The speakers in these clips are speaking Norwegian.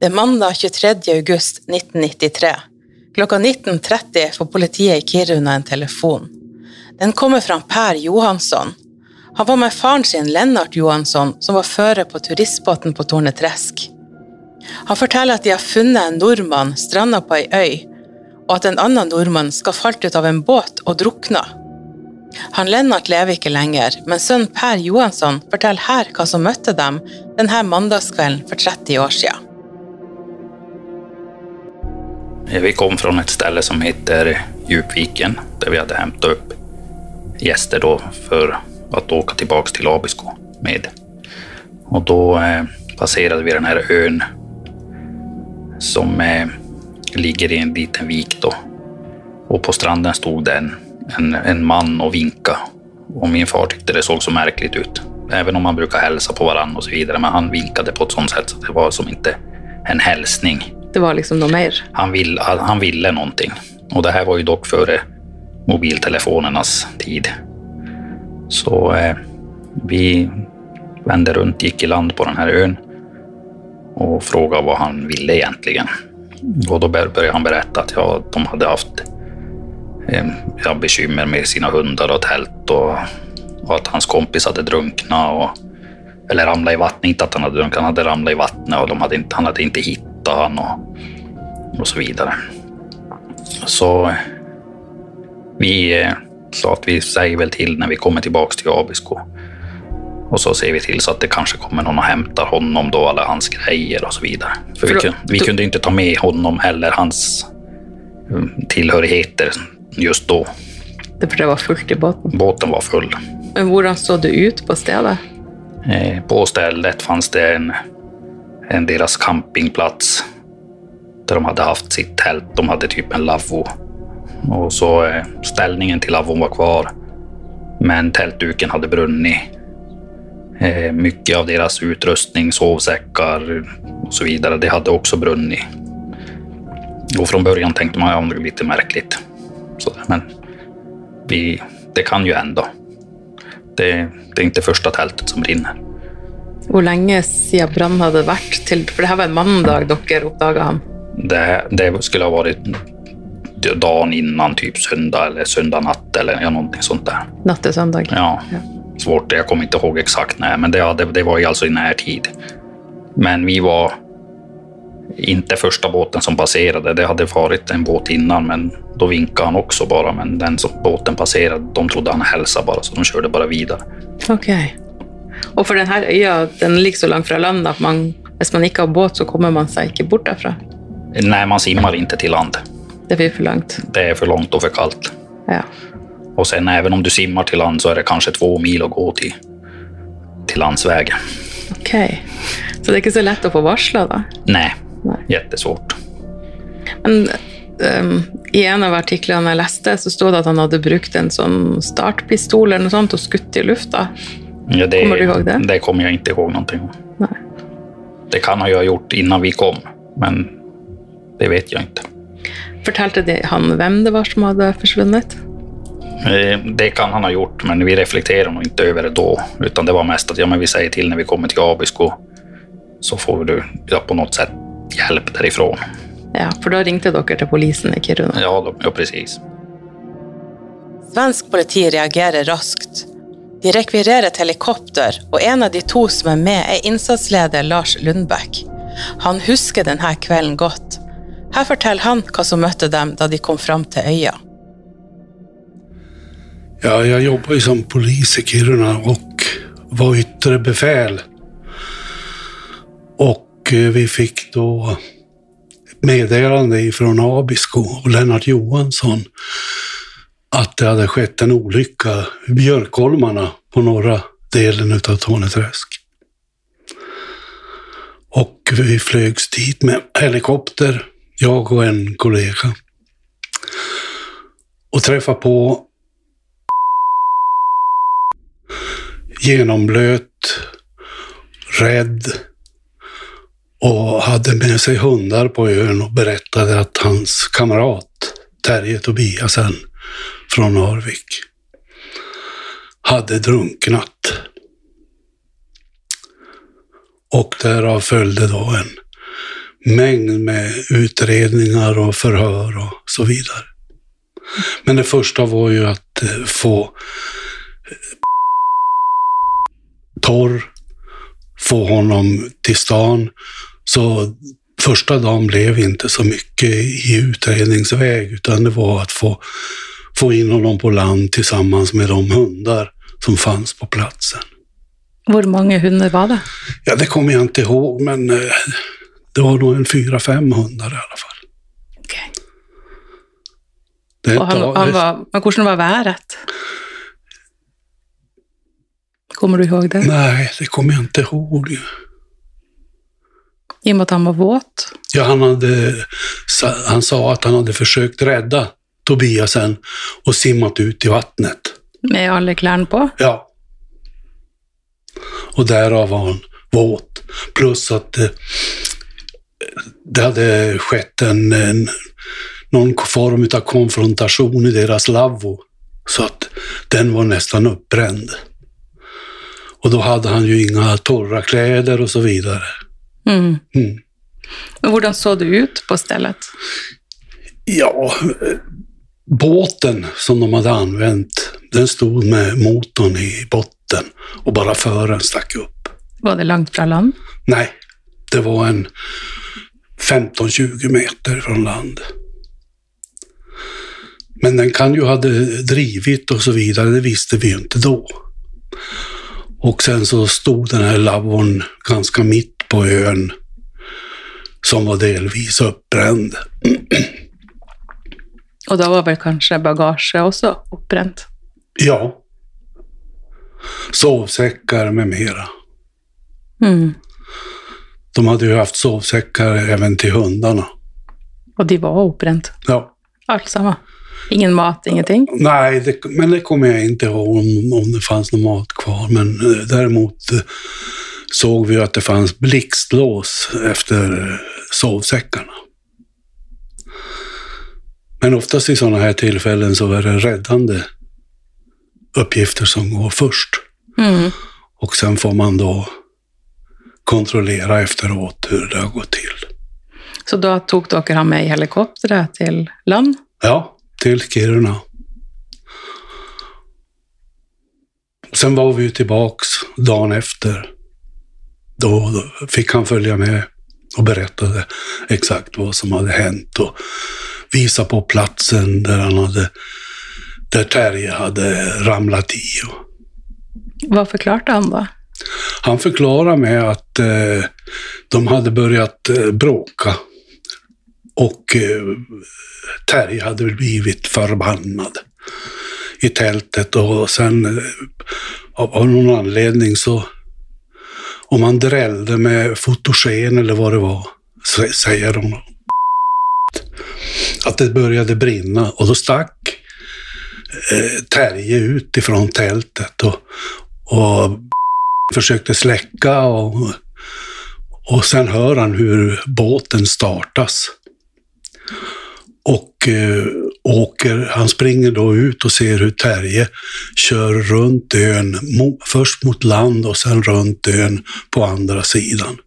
Det er mandag 23. august 1993. Klokka 19.30 får politiet i Kiruna en telefon. Den kommer fra Per Johansson. Han var med faren sin, Lennart Johansson, som var fører på turistbåten på Tornetresk. Han forteller at de har funnet en nordmann stranda på ei øy, og at en annen nordmann skal falt ut av en båt og drukna. Han Lennart lever ikke lenger, men sønnen Per Johansson forteller her hva som møtte dem denne mandagskvelden for 30 år siden. Vi kom från ett ställe som heter Djupviken där vi hade hämtat upp gäster då för att åka tillbaks till Abisko med. Och då eh, passerade vi den här ön som eh, ligger i en liten vik då. Och på stranden stod det en, en, en man och vinka. Och min far tyckte det såg så märkligt ut. Även om man brukar hälsa på varandra och så vidare. Men han vinkade på ett sånt sätt så det var som inte en hälsning. Det var liksom noe mer. Han, vill, han ville noe. Og det her var jo dock før mobiltelefonernas tid. Så eh, vi vendte rundt, gikk i land på denne här og spurte hva han ville egentlig. Og da begynte han berette at ja, de hadde hatt eh, ja, bekymmer med sine hunder og telt, og, og at hans kompis hadde drukna eller ramla i vattnet. Ikke at han hadde drunknat, han hadde ramla i vattnet og de han hadde ikke hade inte han och, och så vidare. Så vi eh, sa att vi säger väl till när vi kommer tilbake till Abisko. Och så ser vi till så att det kanske kommer någon och hämtar honom då, alla hans grejer och så vidare. För vi, För då- kun, vi du... kunde inte ta med honom eller hans tilhørigheter tillhörigheter just då. Det for det var fullt i båten. Båten var full. Men hvordan så det ut på stedet? Eh, På stället fanns det en deras campingplats där de hade haft sitt tält. De hade typ en lavvo. Och så stelningen ställningen till lavvon var kvar. Men tältduken hade brunnit. Eh, Mycket av deras utrustning, sovsäckar och så vidare, det hade också brunnit. Och från början tänkte man ja, det är lite märkligt. Men vi, det kan ju hända. Det, det är inte första tältet som brinner. Hvor lenge siden Brann hadde vært? Til, for det her var en mandag dere oppdaga ham. Det, det skulle ha vært dagen innan, typ søndag eller søndag natt eller ja, noe sånt der. Natt til søndag. Ja, svårt. jeg kommer ikke ihåg exakt när, men det, det, det var ju alltså i närtid. Men vi var ikke første båten som passerte. Det hadde vært en båt innan, men da vinka han også bare. Men den som båten passerte, de trodde han hälsade bare, så de kjørte bare videre. Ok. Og for denne øya den ligger så langt fra land at man, hvis man ikke har båt, så kommer man seg ikke bort derfra. Nei, man simmer ikke til land. Det blir for langt. Det er for langt og for kaldt. Ja. Og sen even om du simmer til land så er det kanskje to mil å gå til, til landsveien. Ok. Så det er ikke så lett å få varsla, da. Nei. Nej. jättesvårt. Men um, i en av artiklene jeg leste, så stod det at han hadde brukt en sånn startpistol eller noe sånt og skutt i lufta. Ja, det, Kommer du ihåg det? Det kommer jag inte ihåg någonting om. Nej. Det kan ha gjort innan vi kom, men det vet jag inte. Fortalte de han hvem det var som hadde forsvunnet? Eh, Det kan han ha gjort, men vi reflekterer nog inte över det då. Utan det var mest att ja, men vi säger till när vi kommer till Abisko så får du ja, på något sätt hjälp därifrån. Ja, for da ringte dere til polisen i Kiruna. Ja, då- ja precis. Svensk politi reagerer raskt. De rekvirerer et helikopter, og en av de to som er med, er innsatsleder Lars Lundbekk. Han husker denne kvelden godt. Her forteller han hva som møtte dem da de kom fram til øya. Ja, jeg jobbar som polis i Kiruna og var yttre befäl. Och eh, vi fikk da meddelande ifrån Abisko og Lennart Johansson att det hade skett en olycka i Björkholmarna på norra delen av Torneträsk. Och vi flögs dit med helikopter, jag och en kollega. Och träffade på genomblöt, rädd och hade med sig hundar på ön och berättade att hans kamrat Terje Tobiasen från Narvik hade drunknat. Och därav följde då en mängd med utredningar och förhör och så vidare. Men det första var ju att eh, få torr, få honom till stan. Så första dagen blev inte så mycket i utredningsväg, utan det var att få, få in honom på land tillsammans med de hundar som fanns på platsen. Hur många hundar var det? Ja, det kommer jag inte ihåg, men eh, det var nog en fyra, fem hundar i alla fall. Okay. Det han, han var, men hur var vädret? Kommer du ihåg det? Nej, det kommer jag inte ihåg. I och med att han var våt? Ja, han, hade, han sa att han hade försökt rädda Tobiasen og simmet ut i vattnet. Med alle klærne på? Ja. Og derav var han våt. Plus at det, det hade skett en, en, noen form av konfrontation i deras lavvo. Så at den var nesten oppbrent. Og da hadde han jo inga torra klær og så videre. Mm. Mm. Men så såg det ut på stället? Ja, båten som de hade använt, den stod med motorn i botten och bara fören stack upp. Var det långt från land? Nej, det var en 15-20 meter från land. Men den kan ju ha drivit och så vidare, det visste vi ju inte då. Och sen så stod den här lavvon ganska mitt på ön som var delvis uppbränd. Och da var vel kanskje bagasje også oppbrent? Ja. Sovsekker med mera. Mm. De hadde jo hatt sovsekker even til hundene. Og de var oppbrent? Ja. Allt sammen? Ingen mat, ingenting? Nei, det, men det kommer jeg ikke ihåg om, om det fanns noe mat kvar. Men uh, derimot uh, så vi at det fanns blixtlås efter sovsäckarna. Men oftast i sådana här tillfällen så är det räddande uppgifter som går först. Mm. Och sen får man då kontrollera efteråt hur det har gått till. Så då tog dere han med i helikopteret till land? Ja, till Kiruna. Sen var vi tillbaks dagen efter. Då fick han följa med och berättade exakt vad som hade hänt och visa på platsen der, han hade, där Terje hadde ramlet i. Hva forklarte han da? Han förklarade med att eh, de hadde börjat eh, bråka och eh, Terje hade blivit förbannad i tältet och sen eh, av, av någon anledning så om han drällde med fotogen eller vad det var, säger hon. Att det började brinna och då stack eh, Terje ut ifrån tältet och, och försökte släcka och, och sen hör han hur båten startas och eh, åker, han springer då ut och ser hur Terje kör runt ön, mo, först mot land och sen runt ön på andra sidan.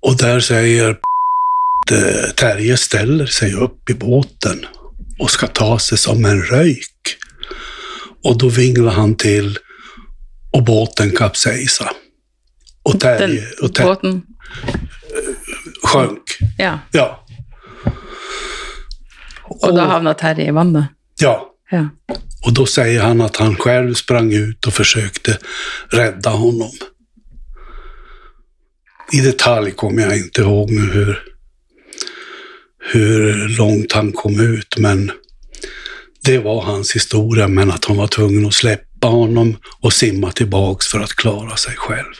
Och där säger Terje ställer sig upp i båten och ska ta sig som en röjk. Och då vinglar han till och båten kapsejsar. Och Terje... Och ter, båten? Sjönk. Ja. ja. Och då hamnade Terje i vannet? Ja. ja. Och då säger han att han själv sprang ut och försökte rädda honom. I detalj kommer jag inte ihåg nu hur, hur långt han kom ut, men det var hans historia, men att han var tvungen att släppa honom och simma tillbaks för att klara sig själv.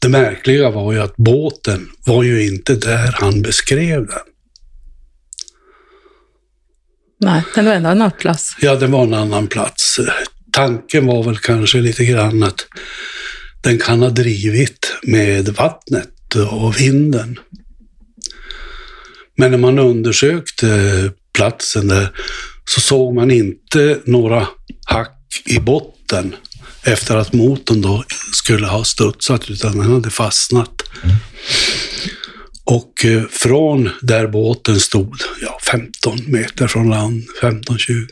det märkliga var ju att båten var ju inte där han beskrev den. Nei, den var en annen plass. Ja, det var en annan plats. Tanken var väl kanske lite grann att den kan ha drivit med vattnet och vinden. Men när man undersökte platsen där så såg man inte några hack i botten efter att motorn då skulle ha studsat, utan den hade fastnat. Och fra från där båten stod, ja 15 meter från land, 15-20,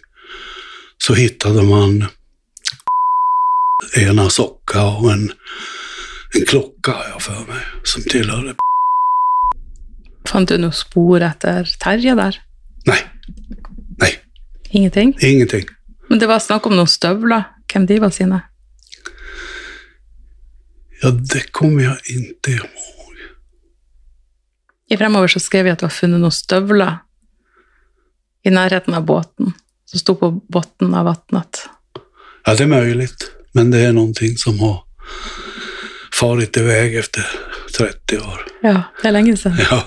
så hittade man ena socka och en, en klocka, jag för mig, som tillhörde Fant du noe spor etter Terje der? Nei. Nei. Ingenting? ingenting. Men det var snakk om noen støvler. Hvem de var sine? Ja, det kommer jeg ikke ihåg. I fremover så skrev jeg at det var funnet noen støvler i nærheten av båten, som sto på bunnen av vannet. Ja, det er mulig, men det er noen ting som har farit vei efter 30 år. Ja, det er lenge siden. Ja.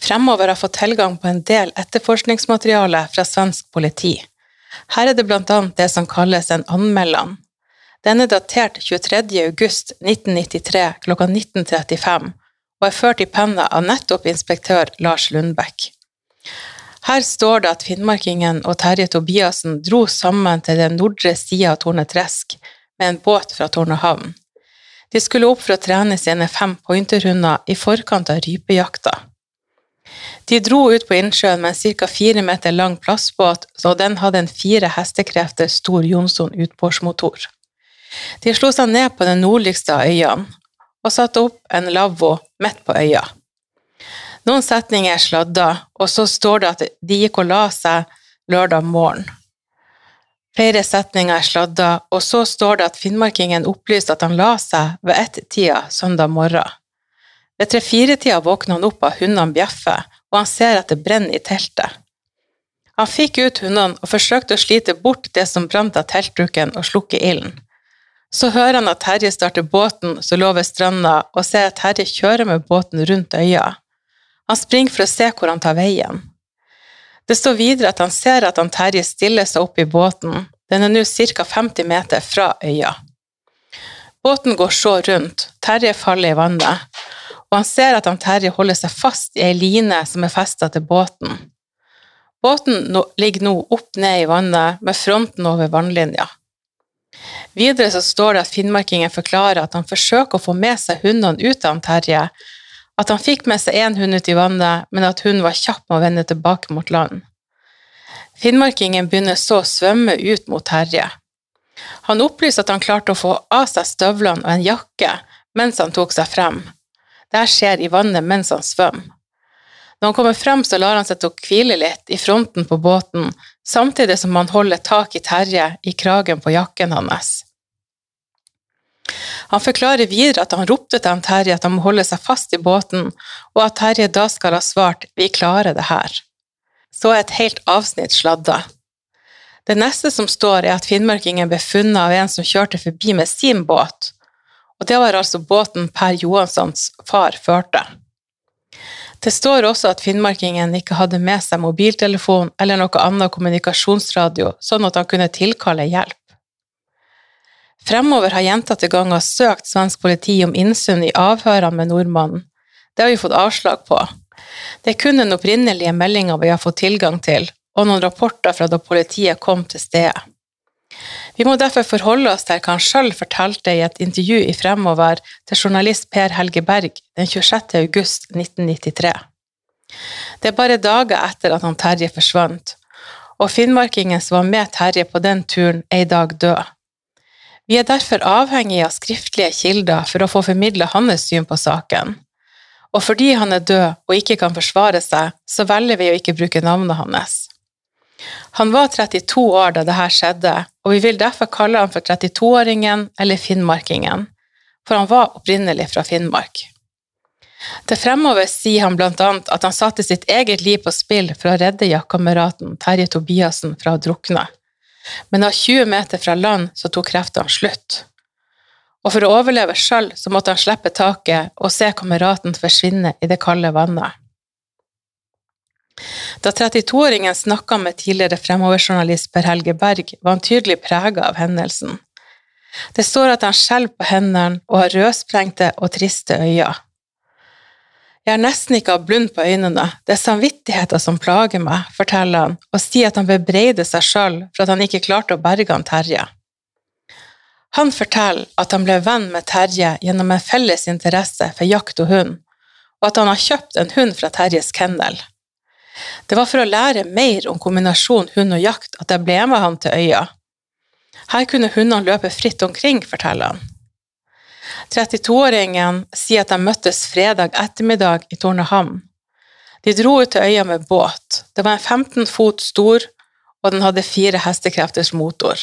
Fremover har fått tilgang på en del etterforskningsmateriale fra svensk politi. Her er det annet det som kalles en anmeldelse. Den er datert 23. august 1993 klokka 19.35 og er ført i penna av nettopp inspektør Lars Lundbekk. Her står det at finnmarkingen og Terje Tobiassen dro sammen til den nordre sida av Tornetresk med en båt fra Tornehavn. De skulle opp for å trene sine fem pointerhunder i forkant av rypejakta. De dro ut på innsjøen med en ca. fire meter lang plastbåt, og den hadde en fire hestekrefter stor Jonsson utbordsmotor. De slo seg ned på den nordligste av øyene og satte opp en lavvo midt på øya. Noen setninger er sladda, og så står det at de gikk og la seg lørdag morgen. Flere setninger er sladda, og så står det at finnmarkingen opplyste at han la seg ved ett-tida søndag morgen. Ved tre-fire-tida våkner han opp av hundene bjeffer, og han ser at det brenner i teltet. Han fikk ut hundene og forsøkte å slite bort det som brant av teltduken og slukke ilden. Så hører han at Terje starter båten som lå ved stranda, og ser at Terje kjører med båten rundt øya. Han springer for å se hvor han tar veien. Det står videre at han ser at han Terje stiller seg opp i båten, den er nå ca. 50 meter fra øya. Båten går så rundt, Terje faller i vannet, og han ser at han Terje holder seg fast i ei line som er festa til båten. Båten ligger nå opp ned i vannet, med fronten over vannlinja. Videre så står det at finnmarkingen forklarer at han forsøker å få med seg hundene ut av han Terje, at han fikk med seg én hund ut i vannet, men at hunden var kjapp med å vende tilbake mot land. Finnmarkingen begynner så å svømme ut mot Terje. Han opplyser at han klarte å få av seg støvlene og en jakke mens han tok seg frem. Dette skjer i vannet mens han svømmer. Når han kommer frem, så lar han seg til å hvile litt i fronten på båten, samtidig som han holder tak i Terje i kragen på jakken hans. Han forklarer videre at han ropte til han Terje at han må holde seg fast i båten, og at Terje da skal ha svart 'vi klarer det her'. Så er et helt avsnitt sladda. Det neste som står, er at finnmarkingen ble funnet av en som kjørte forbi med sin båt, og det var altså båten Per Johanssons far førte. Det står også at finnmarkingen ikke hadde med seg mobiltelefon eller noe annet kommunikasjonsradio, sånn at han kunne tilkalle hjelp. Fremover har gjentatte ganger søkt svensk politi om innsyn i avhørene med nordmannen. Det har vi fått avslag på. Det er kun den opprinnelige meldinga vi har fått tilgang til, og noen rapporter fra da politiet kom til stedet. Vi må derfor forholde oss til hva han sjøl fortalte i et intervju i Fremover til journalist Per Helge Berg den 26. august 1993. Det er bare dager etter at han Terje forsvant, og finnmarkingen som var med Terje på den turen, er i dag død. Vi er derfor avhengig av skriftlige kilder for å få formidla hans syn på saken. Og fordi han er død og ikke kan forsvare seg, så velger vi å ikke bruke navnet hans. Han var 32 år da dette skjedde, og vi vil derfor kalle han for 32-åringen eller finnmarkingen, for han var opprinnelig fra Finnmark. Til fremover sier han blant annet at han satte sitt eget liv på spill for å redde jaktkameraten Terje Tobiassen fra å drukne, men av 20 meter fra land så tok kreftene slutt. og for å overleve sjøl så måtte han slippe taket og se kameraten forsvinne i det kalde vannet. Da 32-åringen snakka med tidligere fremoverjournalist Per Helge Berg, var han tydelig prega av hendelsen. Det står at han skjelver på hendene og har rødsprengte og triste øyne. Jeg har nesten ikke hatt blund på øynene, det er samvittigheten som plager meg, forteller han, og sier at han bebreider seg sjøl for at han ikke klarte å berge han Terje. Han forteller at han ble venn med Terje gjennom en felles interesse for jakt og hund, og at han har kjøpt en hund fra Terjes kennel. Det var for å lære mer om kombinasjonen hund og jakt at jeg ble med han til øya. Her kunne hundene løpe fritt omkring, forteller han. 32-åringen sier at de møttes fredag ettermiddag i Tornehamn. De dro ut til øya med båt. Det var en 15 fot stor, og den hadde fire hestekrefters motor.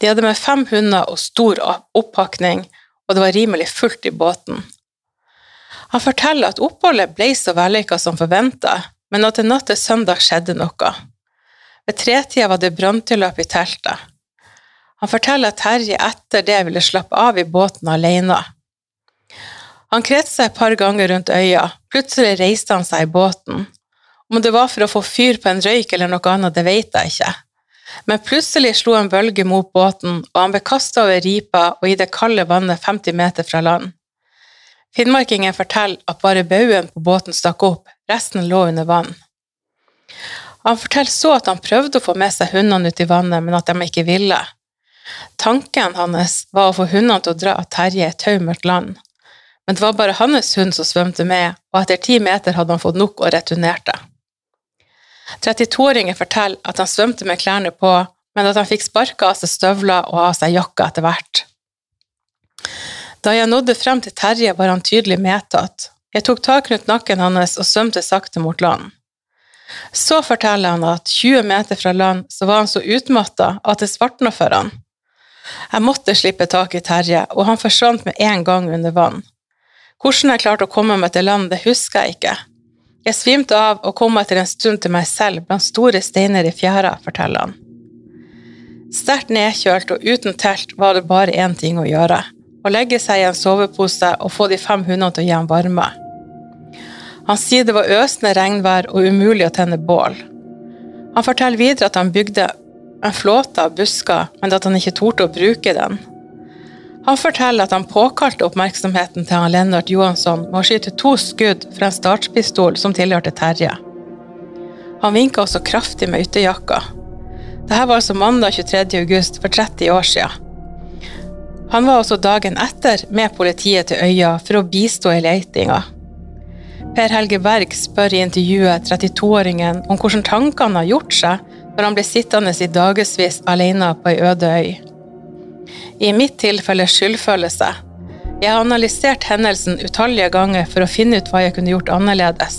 De hadde med fem hunder og stor oppakning, og det var rimelig fullt i båten. Han forteller at oppholdet ble så vellykka som forventa, men at det natt til søndag skjedde noe. Ved tretida var det branntilløp i teltet. Han forteller at Terje etter det ville slappe av i båten alene. Han kretsa et par ganger rundt øya, plutselig reiste han seg i båten. Om det var for å få fyr på en røyk eller noe annet, det vet jeg ikke. Men plutselig slo en bølge mot båten, og han ble kasta over ripa og i det kalde vannet 50 meter fra land. Finnmarkingen forteller at bare baugen på båten stakk opp, resten lå under vann. Han forteller så at han prøvde å få med seg hundene ut i vannet, men at de ikke ville. Tanken hans var å få hundene til å dra Terje et taumørkt land, men det var bare hans hund som svømte med, og etter ti meter hadde han fått nok og returnerte. 32-åringen forteller at han svømte med klærne på, men at han fikk sparka av seg støvler og av seg jakka etter hvert. Da jeg nådde frem til Terje, var han tydelig medtatt. Jeg tok tak rundt nakken hans og svømte sakte mot land. Så forteller han at 20 meter fra land så var han så utmatta at det svartna for han. Jeg måtte slippe tak i Terje, og han forsvant med en gang under vann. Hvordan jeg klarte å komme meg til land, det husker jeg ikke. Jeg svimte av og kom etter en stund til meg selv blant store steiner i fjæra, forteller han. Sterkt nedkjølt og uten telt var det bare én ting å gjøre. Å legge seg i en sovepose og få de fem hundene til å gi ham varme. Han sier det var øsende regnvær og umulig å tenne bål. Han forteller videre at han bygde en flåte av busker, men at han ikke torde å bruke den. Han forteller at han påkalte oppmerksomheten til han Lennart Johansson med å skyte to skudd fra en startpistol som tilhørte Terje. Han vinka også kraftig med ytterjakka. Dette var altså mandag 23. august for 30 år siden. Han var også dagen etter med politiet til øya for å bistå i leitinga. Per Helge Berg spør i intervjuet 32-åringen om hvordan tankene har gjort seg når han blir sittende i dagevis alene på ei øde øy. I mitt tilfelle skyldfølelse. Jeg har analysert hendelsen utallige ganger for å finne ut hva jeg kunne gjort annerledes.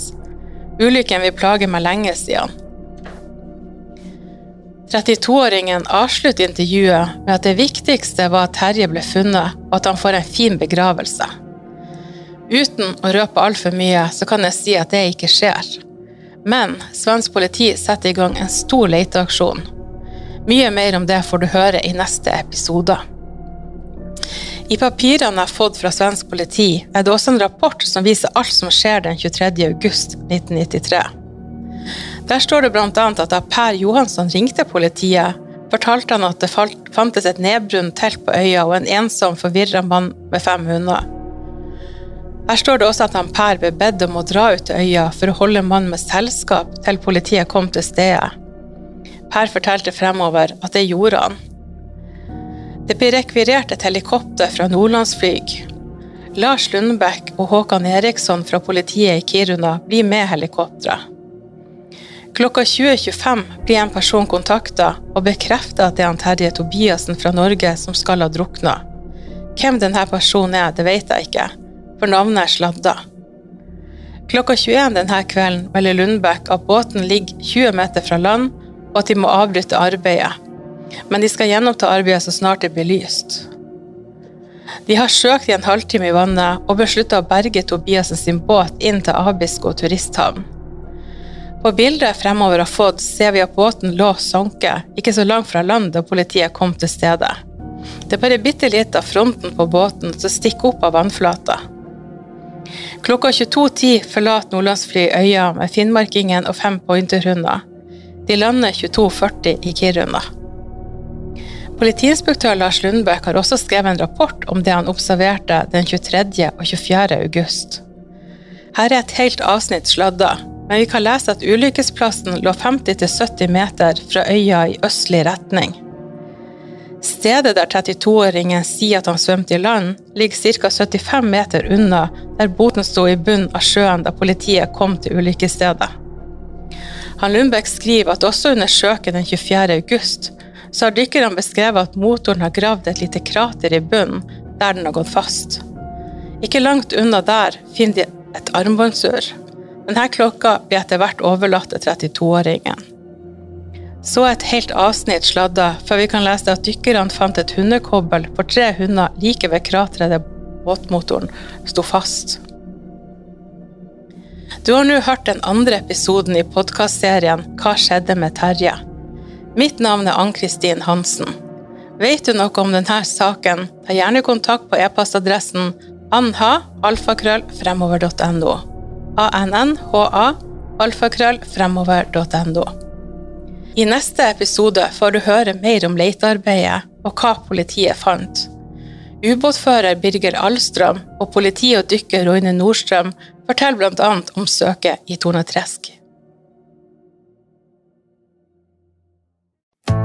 Ulykken vil plage meg lenge siden. 32-åringen avslutter intervjuet med at det viktigste var at Terje ble funnet, og at han får en fin begravelse. Uten å røpe altfor mye, så kan jeg si at det ikke skjer. Men svensk politi setter i gang en stor leteaksjon. Mye mer om det får du høre i neste episode. I papirene jeg har fått fra svensk politi, er det også en rapport som viser alt som skjer den 23. august 1993. Der står det bl.a. at da Per Johansson ringte politiet, fortalte han at det fantes et nedbrunt telt på øya og en ensom, forvirra mann med fem hunder. Her står det også at han Per ble bedt om å dra ut til øya for å holde mannen med selskap til politiet kom til stedet. Per fortalte fremover at det gjorde han. Det blir rekvirert et helikopter fra Nordlandsflyg. Lars Lundbekk og Håkan Eriksson fra politiet i Kiruna blir med helikopteret. Klokka 20.25 blir en person kontakta og bekrefter at det er han Terje Tobiassen fra Norge som skal ha drukna. Hvem denne personen er, det vet jeg ikke, for navnet er sladda. Klokka 21 denne kvelden melder Lundbekk at båten ligger 20 meter fra land, og at de må avbryte arbeidet. Men de skal gjenoppta arbeidet så snart det blir lyst. De har søkt i en halvtime i vannet og beslutta å berge Tobiassen sin båt inn til Abisko turisthavn. På bildet fremover har fått, ser vi at båten lå sunket, ikke så langt fra land da politiet kom til stedet. Det er bare bitte litt av fronten på båten som stikker opp av vannflata. Klokka 22.10 forlater Nordlandsfly øya med finnmarkingen og fem pointerhunder. De lander 22.40 i Kiruna. Politiinspektør Lars Lundbøk har også skrevet en rapport om det han observerte den 23. og 24. august. Her er et helt avsnitt sladda, men vi kan lese at ulykkesplassen lå 50-70 meter fra øya i østlig retning. Stedet der 32-åringen sier at han svømte i land, ligger ca. 75 meter unna der boten sto i bunnen av sjøen da politiet kom til ulykkesstedet. Han Lundbekk skriver at også under søken den 24. august så har dykkerne beskrevet at motoren har gravd et lite krater i bunnen der den har gått fast. Ikke langt unna der finner de et armbåndsur. Denne klokka blir etter hvert overlatt til 32-åringen. Så et helt avsnitt sladda før vi kan lese at dykkerne fant et hundekobbel for tre hunder like ved krateret der båtmotoren sto fast. Du har nå hørt den andre episoden i podkastserien Hva skjedde med Terje? Mitt navn er Ann-Kristin Hansen. Vet du noe om denne saken, ta gjerne kontakt på e-postadressen anha.alfakrøllfremover.no. A-n-n-h-a. I neste episode får du høre mer om letearbeidet og hva politiet fant. Ubåtfører Birger Alstrøm og politi og dykker Roine Nordstrøm forteller bl.a. om søket i Tornetresk.